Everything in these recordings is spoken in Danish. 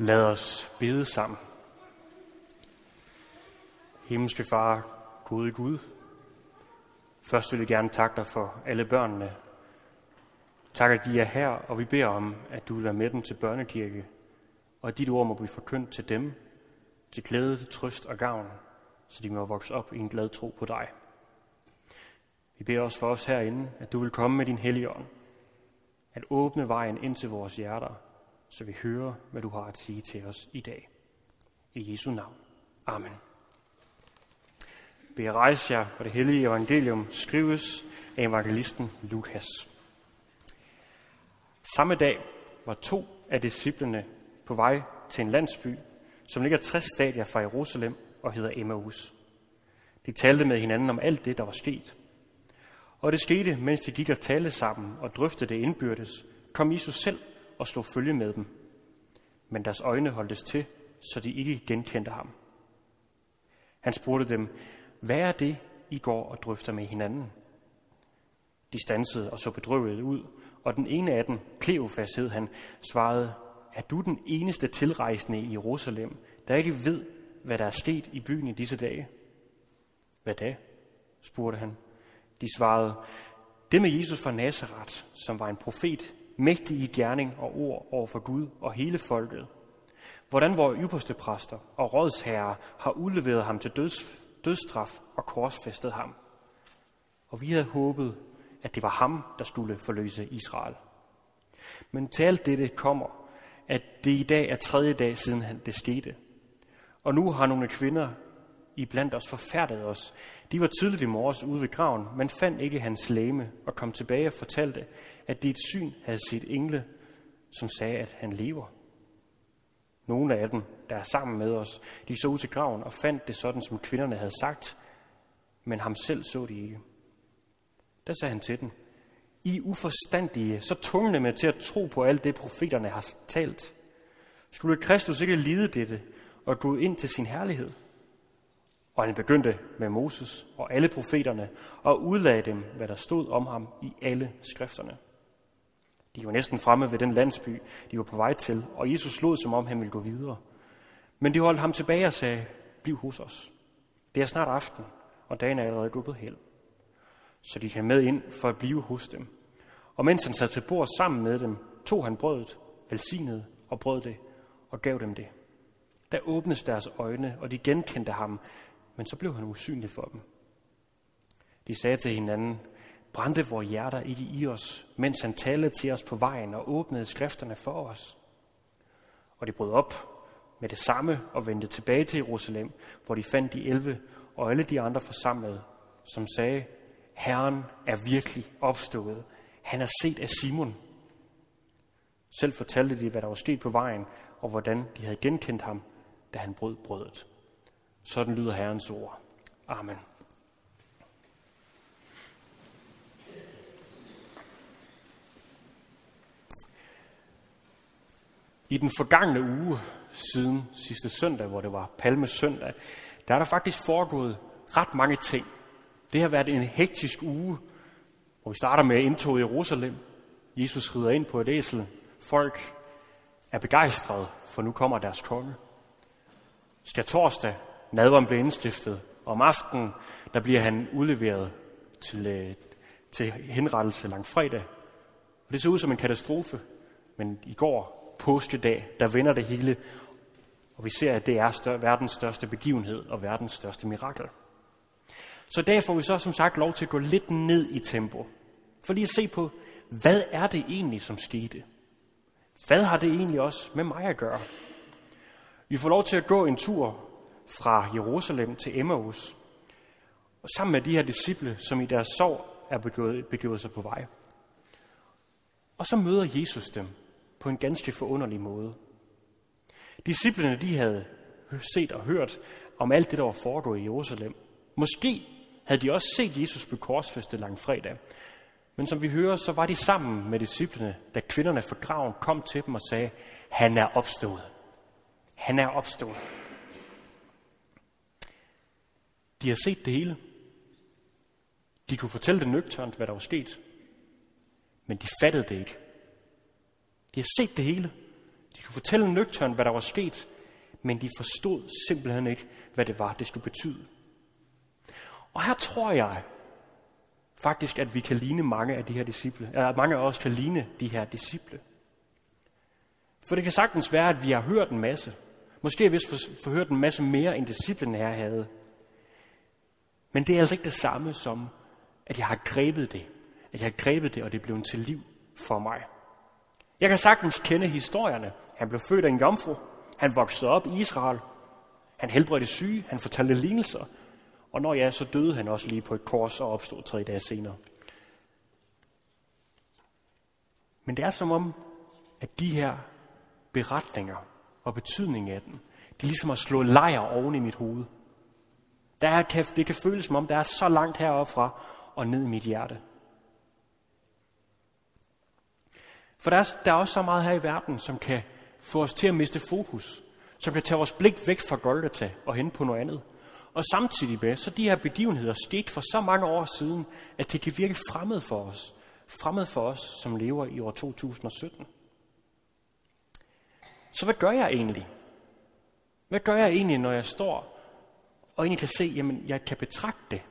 Lad os bede sammen. Himmelske Far, gode Gud, først vil vi gerne takke dig for alle børnene. Tak, at de er her, og vi beder om, at du vil være med dem til børnekirke, og at dit ord må blive forkyndt til dem, til glæde, til trøst og gavn, så de må vokse op i en glad tro på dig. Vi beder også for os herinde, at du vil komme med din hellige ånd, at åbne vejen ind til vores hjerter, så vi hører, hvad du har at sige til os i dag. I Jesu navn. Amen. Be rejse jer, og det hellige evangelium skrives af evangelisten Lukas. Samme dag var to af disciplene på vej til en landsby, som ligger 60 stadier fra Jerusalem og hedder Emmaus. De talte med hinanden om alt det, der var sket. Og det skete, mens de gik og talte sammen og drøftede det indbyrdes, kom Jesus selv og slog følge med dem. Men deres øjne holdtes til, så de ikke genkendte ham. Han spurgte dem, hvad er det, I går og drøfter med hinanden? De stansede og så bedrøvet ud, og den ene af dem, Kleofas hed han, svarede, er du den eneste tilrejsende i Jerusalem, der ikke ved, hvad der er sket i byen i disse dage? Hvad da? spurgte han. De svarede, det med Jesus fra Nazareth, som var en profet, mægtige i gerning og ord over for Gud og hele folket. Hvordan vores ypperste præster og rådsherrer har udleveret ham til døds, dødsstraf og korsfæstet ham. Og vi havde håbet, at det var ham, der skulle forløse Israel. Men til alt dette kommer, at det i dag er tredje dag siden det skete. Og nu har nogle kvinder i blandt os forfærdet os. De var tidligt i morges ude ved graven, men fandt ikke hans læme og kom tilbage og fortalte, at det et syn havde set engle, som sagde, at han lever. Nogle af dem, der er sammen med os, de så ud til graven og fandt det sådan, som kvinderne havde sagt, men ham selv så de ikke. Der sagde han til dem, I uforstandige, så tungne med til at tro på alt det, profeterne har talt. Skulle Kristus ikke lide dette og gå ind til sin herlighed? Og han begyndte med Moses og alle profeterne og udlagde dem, hvad der stod om ham i alle skrifterne. De var næsten fremme ved den landsby, de var på vej til, og Jesus lod, som om han ville gå videre. Men de holdt ham tilbage og sagde, bliv hos os. Det er snart aften, og dagen er allerede gået hen. Så de kan med ind for at blive hos dem. Og mens han sad til bord sammen med dem, tog han brødet, velsignede og brød det, og gav dem det. Der åbnes deres øjne, og de genkendte ham, men så blev han usynlig for dem. De sagde til hinanden, brændte vores hjerter ikke i os, mens han talte til os på vejen og åbnede skrifterne for os. Og de brød op med det samme og vendte tilbage til Jerusalem, hvor de fandt de elve og alle de andre forsamlede, som sagde, Herren er virkelig opstået. Han er set af Simon. Selv fortalte de, hvad der var sket på vejen, og hvordan de havde genkendt ham, da han brød brødet. Sådan lyder Herrens ord. Amen. I den forgangne uge siden sidste søndag, hvor det var palmesøndag, der er der faktisk foregået ret mange ting. Det har været en hektisk uge, hvor vi starter med indtog i Jerusalem. Jesus rider ind på et æsel. Folk er begejstrede, for nu kommer deres konge. Skal torsdag, nadveren blev indstiftet, om aftenen, der bliver han udleveret til, øh, til henrettelse lang fredag. Og det ser ud som en katastrofe, men i går påskedag, der vender det hele, og vi ser, at det er stør- verdens største begivenhed og verdens største mirakel. Så der får vi så som sagt lov til at gå lidt ned i tempo, for lige at se på, hvad er det egentlig, som skete? Hvad har det egentlig også med mig at gøre? Vi får lov til at gå en tur fra Jerusalem til Emmaus, og sammen med de her disciple, som i deres sorg er begået, begået sig på vej. Og så møder Jesus dem på en ganske forunderlig måde. Disciplerne de havde set og hørt om alt det, der var foregået i Jerusalem. Måske havde de også set Jesus på korsfæstet lang fredag. Men som vi hører, så var de sammen med disciplene, da kvinderne fra graven kom til dem og sagde, han er opstået. Han er opstået. De har set det hele. De kunne fortælle det nøgternt, hvad der var sket. Men de fattede det ikke. De har set det hele. De kunne fortælle nøgternt, hvad der var sket, men de forstod simpelthen ikke, hvad det var, det skulle betyde. Og her tror jeg faktisk, at vi kan ligne mange af de her disciple, eller at mange af os kan ligne de her disciple. For det kan sagtens være, at vi har hørt en masse. Måske har vi for, hørt en masse mere, end disciplen her havde. Men det er altså ikke det samme som, at jeg har grebet det. At jeg har grebet det, og det blev en til liv for mig. Jeg kan sagtens kende historierne. Han blev født af en jomfru. Han voksede op i Israel. Han helbredte syge. Han fortalte lignelser. Og når ja, så døde han også lige på et kors og opstod tre dage senere. Men det er som om, at de her beretninger og betydningen af dem, de ligesom har slået lejr oven i mit hoved. Der er, det kan føles som om, der er så langt heroppe fra og ned i mit hjerte. For der er, der er også så meget her i verden, som kan få os til at miste fokus, som kan tage vores blik væk fra Golgata og hen på noget andet. Og samtidig med, så de her begivenheder sket for så mange år siden, at det kan virke fremmed for os. Fremmed for os, som lever i år 2017. Så hvad gør jeg egentlig? Hvad gør jeg egentlig, når jeg står og egentlig kan se, jamen jeg kan betragte det.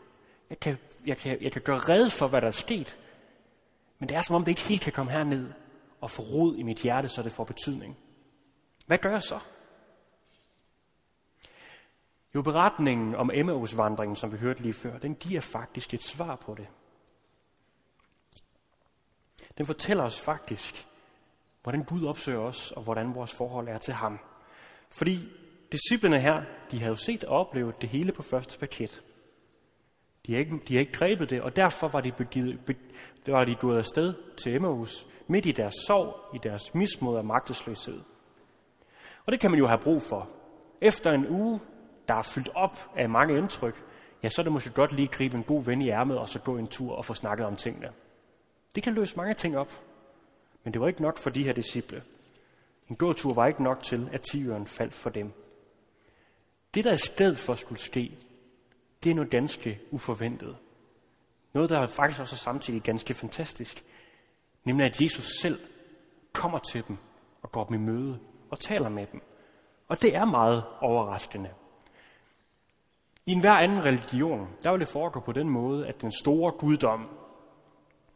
Jeg kan, jeg kan, jeg kan gøre red for, hvad der er sket. Men det er som om, det ikke helt kan komme herned og få rod i mit hjerte, så det får betydning. Hvad gør jeg så? Jo, beretningen om Emmaus-vandringen, som vi hørte lige før, den giver faktisk et svar på det. Den fortæller os faktisk, hvordan Gud opsøger os, og hvordan vores forhold er til ham. Fordi disciplene her, de havde jo set og oplevet det hele på første paket. De har ikke, de har ikke grebet det, og derfor var de, begivet, be, var de gået afsted til Emmaus, midt i deres sorg, i deres mismod og magtesløshed. Og det kan man jo have brug for. Efter en uge, der er fyldt op af mange indtryk, ja, så er det måske godt lige at gribe en god ven i ærmet, og så gå en tur og få snakket om tingene. Det kan løse mange ting op. Men det var ikke nok for de her disciple. En gåtur var ikke nok til, at tigeren faldt for dem. Det, der i stedet for skulle ske, det er noget ganske uforventet. Noget, der er faktisk også samtidig ganske fantastisk. Nemlig, at Jesus selv kommer til dem og går dem i møde og taler med dem. Og det er meget overraskende. I enhver anden religion, der vil det foregå på den måde, at den store guddom,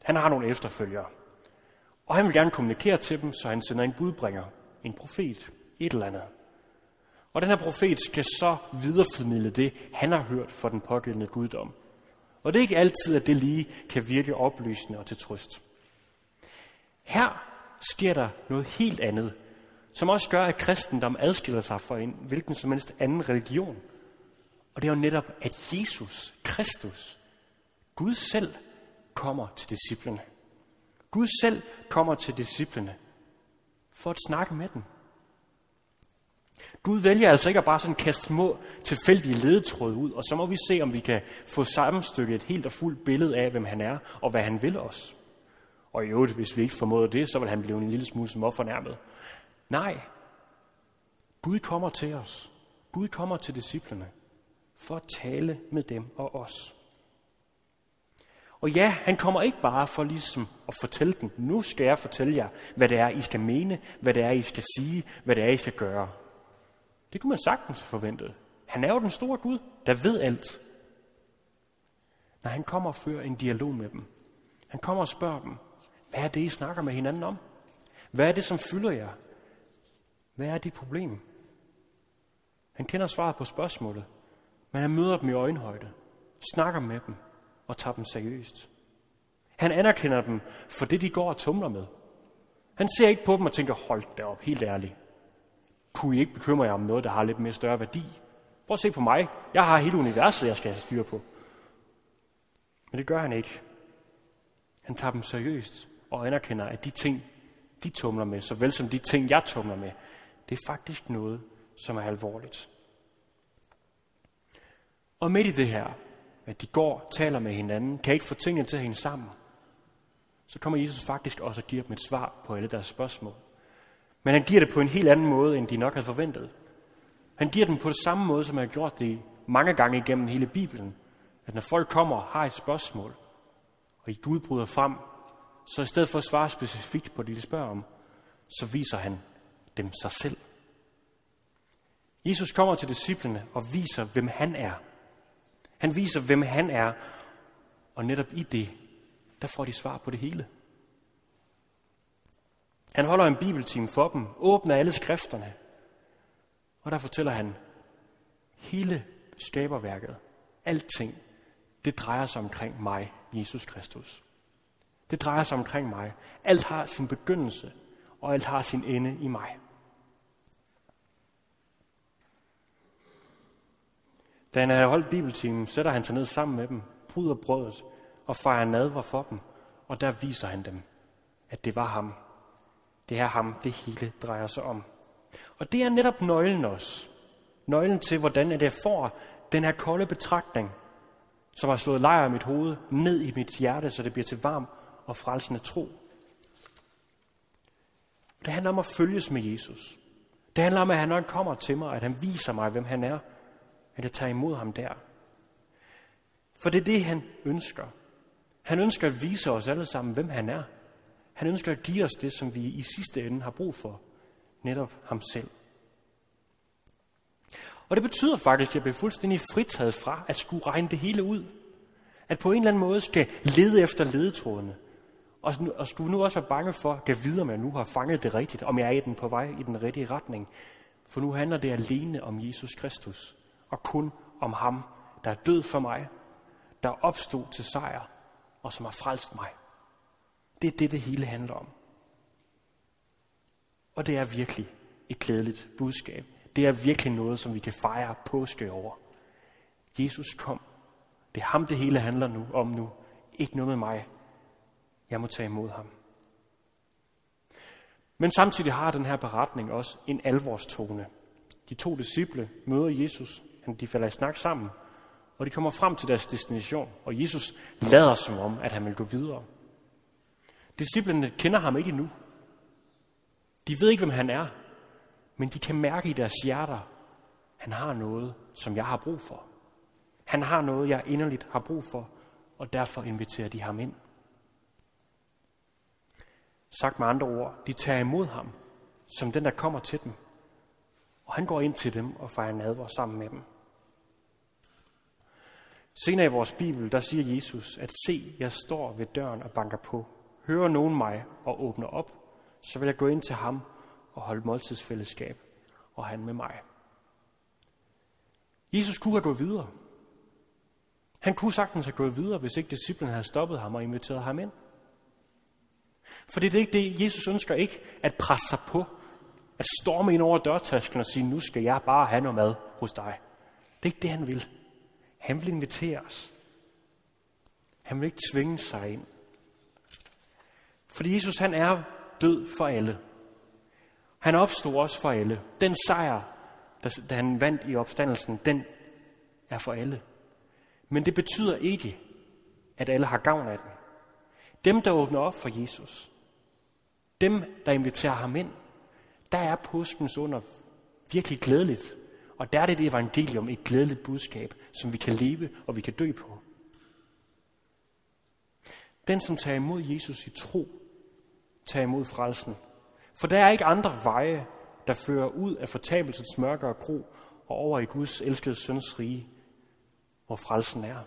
han har nogle efterfølgere. Og han vil gerne kommunikere til dem, så han sender en budbringer, en profet, et eller andet. Og den her profet skal så videreformidle det, han har hørt fra den pågældende guddom. Og det er ikke altid, at det lige kan virke oplysende og til trøst. Her sker der noget helt andet, som også gør, at kristendom adskiller sig fra en hvilken som helst anden religion. Og det er jo netop, at Jesus, Kristus, Gud selv, kommer til disciplene. Gud selv kommer til disciplene for at snakke med dem. Gud vælger altså ikke at bare sådan kaste små tilfældige ledetråde ud, og så må vi se, om vi kan få sammenstykket et helt og fuldt billede af, hvem han er, og hvad han vil os. Og i øvrigt, hvis vi ikke formåede det, så vil han blive en lille smule som fornærmet. Nej, Gud kommer til os. Gud kommer til disciplene for at tale med dem og os. Og ja, han kommer ikke bare for ligesom at fortælle dem, nu skal jeg fortælle jer, hvad det er, I skal mene, hvad det er, I skal sige, hvad det er, I skal gøre. Det kunne man sagtens forvente. Han er jo den store Gud, der ved alt. Når han kommer og fører en dialog med dem. Han kommer og spørger dem, hvad er det, I snakker med hinanden om? Hvad er det, som fylder jer? Hvad er dit problem? Han kender svaret på spørgsmålet, men han møder dem i øjenhøjde, snakker med dem og tager dem seriøst. Han anerkender dem for det, de går og tumler med. Han ser ikke på dem og tænker, hold da op, helt ærligt. Kunne I ikke bekymre jer om noget, der har lidt mere større værdi? Prøv at se på mig. Jeg har hele universet, jeg skal have styr på. Men det gør han ikke. Han tager dem seriøst og anerkender, at de ting, de tumler med, såvel som de ting, jeg tumler med, det er faktisk noget, som er alvorligt. Og midt i det her, at de går, taler med hinanden, kan ikke få tingene til at hænge sammen, så kommer Jesus faktisk også og giver dem et svar på alle deres spørgsmål. Men han giver det på en helt anden måde, end de nok havde forventet. Han giver dem på det samme måde, som han har gjort det mange gange igennem hele Bibelen. At når folk kommer og har et spørgsmål, og i Gud bryder frem, så i stedet for at svare specifikt på det, de spørger om, så viser han dem sig selv. Jesus kommer til disciplene og viser, hvem han er. Han viser, hvem han er, og netop i det, der får de svar på det hele. Han holder en bibeltime for dem, åbner alle skrifterne, og der fortæller han hele skaberværket, alting, det drejer sig omkring mig, Jesus Kristus. Det drejer sig omkring mig. Alt har sin begyndelse, og alt har sin ende i mig. Da han havde holdt bibeltimen, sætter han sig ned sammen med dem, bryder brødet og fejrer nadver for dem, og der viser han dem, at det var ham. Det er ham, det hele drejer sig om. Og det er netop nøglen også. Nøglen til, hvordan det får den her kolde betragtning, som har slået lejr i mit hoved, ned i mit hjerte, så det bliver til varm og frelsende tro. Det handler om at følges med Jesus. Det handler om, at han nok kommer til mig, at han viser mig, hvem han er, at jeg tager imod ham der. For det er det, han ønsker. Han ønsker at vise os alle sammen, hvem han er. Han ønsker at give os det, som vi i sidste ende har brug for. Netop ham selv. Og det betyder faktisk, at jeg bliver fuldstændig fritaget fra at skulle regne det hele ud. At på en eller anden måde skal lede efter ledetrådene. Og, og skulle nu også være bange for at vide, videre med, at jeg nu har fanget det rigtigt, om jeg er i den på vej i den rigtige retning. For nu handler det alene om Jesus Kristus, og kun om ham, der er død for mig, der opstod til sejr, og som har frelst mig. Det er det, det hele handler om. Og det er virkelig et glædeligt budskab. Det er virkelig noget, som vi kan fejre påske over. Jesus kom. Det er ham, det hele handler nu om nu. Ikke noget med mig. Jeg må tage imod ham. Men samtidig har den her beretning også en alvorstone. De to disciple møder Jesus, de falder i snak sammen, og de kommer frem til deres destination, og Jesus lader som om, at han vil gå videre. Disciplerne kender ham ikke endnu. De ved ikke, hvem han er, men de kan mærke i deres hjerter, han har noget, som jeg har brug for. Han har noget, jeg inderligt har brug for, og derfor inviterer de ham ind. Sagt med andre ord, de tager imod ham, som den, der kommer til dem. Og han går ind til dem og fejrer nadver sammen med dem. Senere i vores Bibel, der siger Jesus, at se, jeg står ved døren og banker på. Hører nogen mig og åbner op, så vil jeg gå ind til ham og holde måltidsfællesskab, og han med mig. Jesus kunne have gået videre. Han kunne sagtens have gået videre, hvis ikke disciplen havde stoppet ham og inviteret ham ind. For det er ikke det, Jesus ønsker ikke at presse sig på, at storme ind over dørtasken og sige, nu skal jeg bare have noget mad hos dig. Det er ikke det, han vil. Han vil invitere os. Han vil ikke tvinge sig ind. Fordi Jesus han er død for alle. Han opstod også for alle. Den sejr, der han vandt i opstandelsen, den er for alle. Men det betyder ikke, at alle har gavn af den. Dem, der åbner op for Jesus, dem, der inviterer ham ind, der er påskens under virkelig glædeligt. Og der er det et evangelium, et glædeligt budskab, som vi kan leve og vi kan dø på. Den, som tager imod Jesus i tro, Tag imod frelsen. For der er ikke andre veje, der fører ud af fortabelsens mørke og gro og over i Guds elskede søns rige, hvor frelsen er.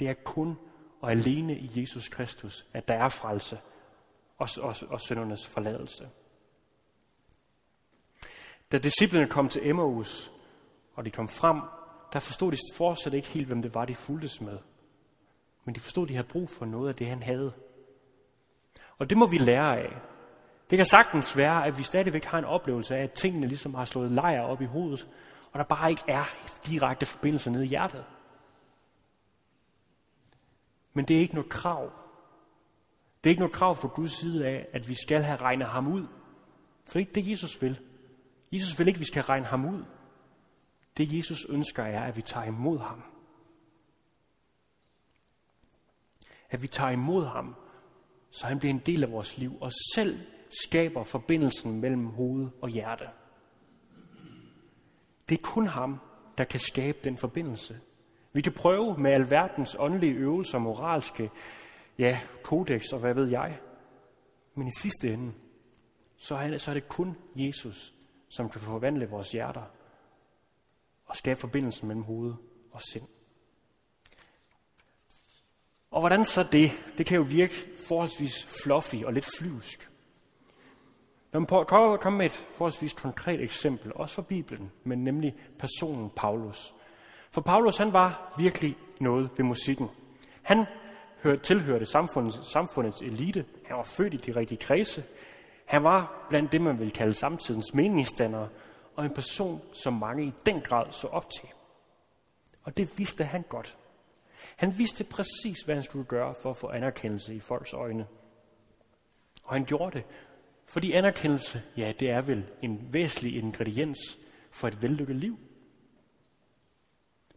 Det er kun og alene i Jesus Kristus, at der er frelse og, og, og søndernes forladelse. Da disciplene kom til Emmaus, og de kom frem, der forstod de fortsat ikke helt, hvem det var, de fuldtes med. Men de forstod, at de havde brug for noget af det, han havde. Og det må vi lære af. Det kan sagtens være, at vi stadigvæk har en oplevelse af, at tingene ligesom har slået lejr op i hovedet, og der bare ikke er direkte forbindelse nede i hjertet. Men det er ikke noget krav. Det er ikke noget krav fra Guds side af, at vi skal have regnet ham ud. For det er ikke det, Jesus vil. Jesus vil ikke, at vi skal regne ham ud. Det Jesus ønsker er, at vi tager imod ham. At vi tager imod ham, så han bliver en del af vores liv, og selv skaber forbindelsen mellem hoved og hjerte. Det er kun ham, der kan skabe den forbindelse. Vi kan prøve med alverdens åndelige øvelser, moralske, ja, kodex og hvad ved jeg. Men i sidste ende, så er, det, kun Jesus, som kan forvandle vores hjerter og skabe forbindelsen mellem hoved og sind. Og hvordan så det? Det kan jo virke forholdsvis fluffy og lidt flyvsk. Når man prøver komme med et forholdsvis konkret eksempel, også fra Bibelen, men nemlig personen Paulus. For Paulus, han var virkelig noget ved musikken. Han hørte, tilhørte samfundets, samfundets elite. Han var født i de rigtige kredse. Han var blandt det, man vil kalde samtidens meningsdannere, og en person, som mange i den grad så op til. Og det vidste han godt. Han vidste præcis, hvad han skulle gøre for at få anerkendelse i folks øjne. Og han gjorde det, fordi anerkendelse, ja, det er vel en væsentlig ingrediens for et vellykket liv.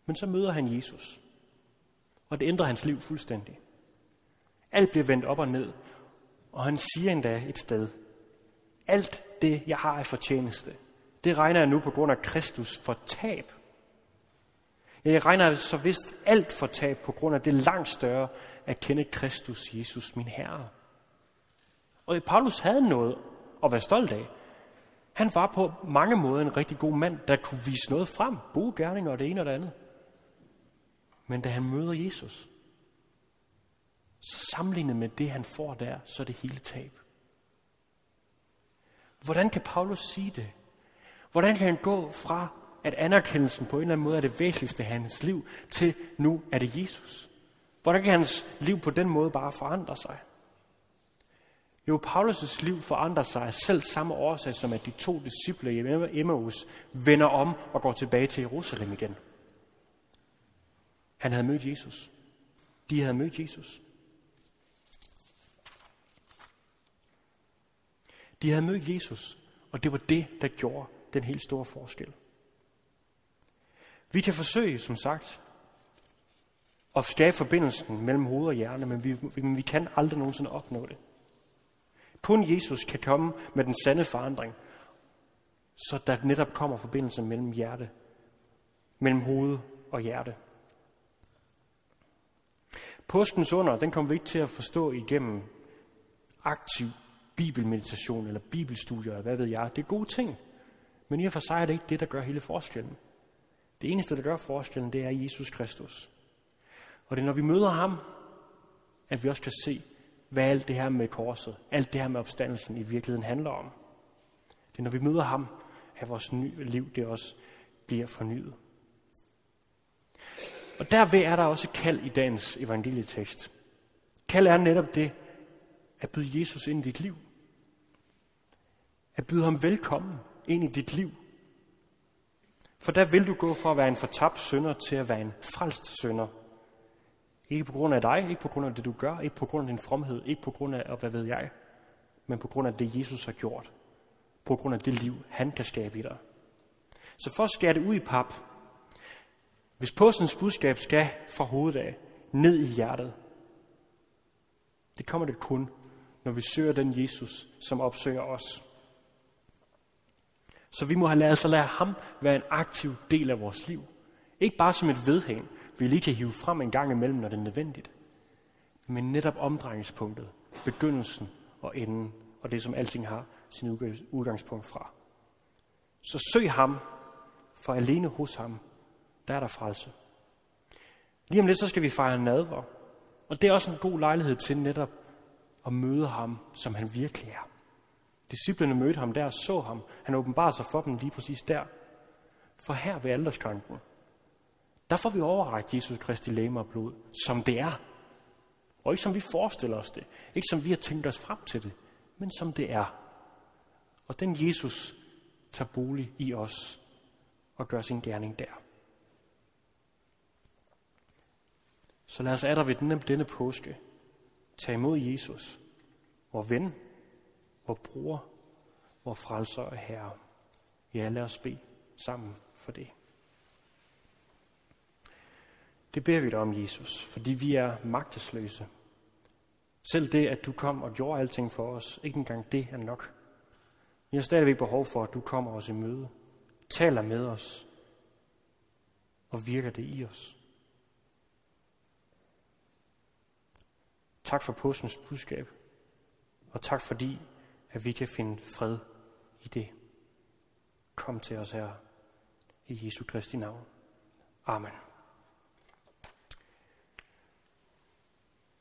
Men så møder han Jesus, og det ændrer hans liv fuldstændig. Alt bliver vendt op og ned, og han siger endda et sted, alt det, jeg har af fortjeneste, det regner jeg nu på grund af Kristus for tab. Jeg regner så vist alt for tab på grund af det langt større at kende Kristus Jesus, min Herre. Og Paulus havde noget at være stolt af. Han var på mange måder en rigtig god mand, der kunne vise noget frem. Gode gerninger og det ene og det andet. Men da han møder Jesus, så sammenlignet med det, han får der, så er det hele tab. Hvordan kan Paulus sige det? Hvordan kan han gå fra, at anerkendelsen på en eller anden måde er det væsentligste af hans liv, til nu er det Jesus? Hvordan kan hans liv på den måde bare forandre sig? Jo, Paulus' liv forandrer sig af selv samme årsag, som at de to disciple i Emmaus vender om og går tilbage til Jerusalem igen. Han havde mødt Jesus. De havde mødt Jesus. De havde mødt Jesus, og det var det, der gjorde den helt store forskel. Vi kan forsøge, som sagt, at skabe forbindelsen mellem hoved og hjerne, men vi, men vi kan aldrig nogensinde opnå det. Kun Jesus kan komme med den sande forandring, så der netop kommer forbindelse mellem hjerte, mellem hoved og hjerte. Påskens under, den kommer vi ikke til at forstå igennem aktiv bibelmeditation eller bibelstudier, eller hvad ved jeg. Det er gode ting. Men i og for sig er det ikke det, der gør hele forskellen. Det eneste, der gør forskellen, det er Jesus Kristus. Og det er, når vi møder ham, at vi også kan se, hvad alt det her med korset, alt det her med opstandelsen i virkeligheden handler om. Det er, når vi møder ham, at vores nye liv det også bliver fornyet. Og derved er der også kald i dagens evangelietekst. Kald er netop det, at byde Jesus ind i dit liv. At byde ham velkommen ind i dit liv. For der vil du gå fra at være en fortabt sønder til at være en frelst sønder. Ikke på grund af dig, ikke på grund af det du gør, ikke på grund af din fromhed, ikke på grund af, hvad ved jeg, men på grund af det Jesus har gjort. På grund af det liv, han kan skabe i dig. Så for at skære det ud i pap, hvis påskens budskab skal fra hovedet af, ned i hjertet, det kommer det kun, når vi søger den Jesus, som opsøger os. Så vi må have lavet, så lade ham være en aktiv del af vores liv. Ikke bare som et vedhæng, vi lige kan hive frem en gang imellem, når det er nødvendigt. Men netop omdrejningspunktet, begyndelsen og enden, og det som alting har sin udgangspunkt fra. Så søg ham, for alene hos ham, der er der frelse. Lige om lidt, så skal vi fejre nadver. Og det er også en god lejlighed til netop at møde ham, som han virkelig er. Disciplerne mødte ham der og så ham. Han åbenbarede sig for dem lige præcis der. For her ved alderskranken, der får vi overrækt Jesus Kristi læme og blod, som det er. Og ikke som vi forestiller os det. Ikke som vi har tænkt os frem til det, men som det er. Og den Jesus tager bolig i os og gør sin gerning der. Så lad os der ved denne, denne påske tage imod Jesus, vor ven, vor bror, vor frelser og herre. Ja, lad os bede sammen for det. Det beder vi dig om, Jesus, fordi vi er magtesløse. Selv det, at du kom og gjorde alting for os, ikke engang det er nok. Vi har stadigvæk behov for, at du kommer os i møde, taler med os og virker det i os. Tak for påskens budskab, og tak fordi, at vi kan finde fred i det. Kom til os, her i Jesu Kristi navn. Amen.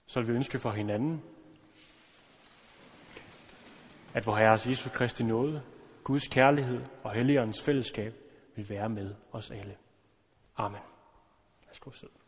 Så vil vi ønske for hinanden, at vor Herres Jesus Kristi nåde, Guds kærlighed og Helligåndens fællesskab vil være med os alle. Amen. Værsgo sidde.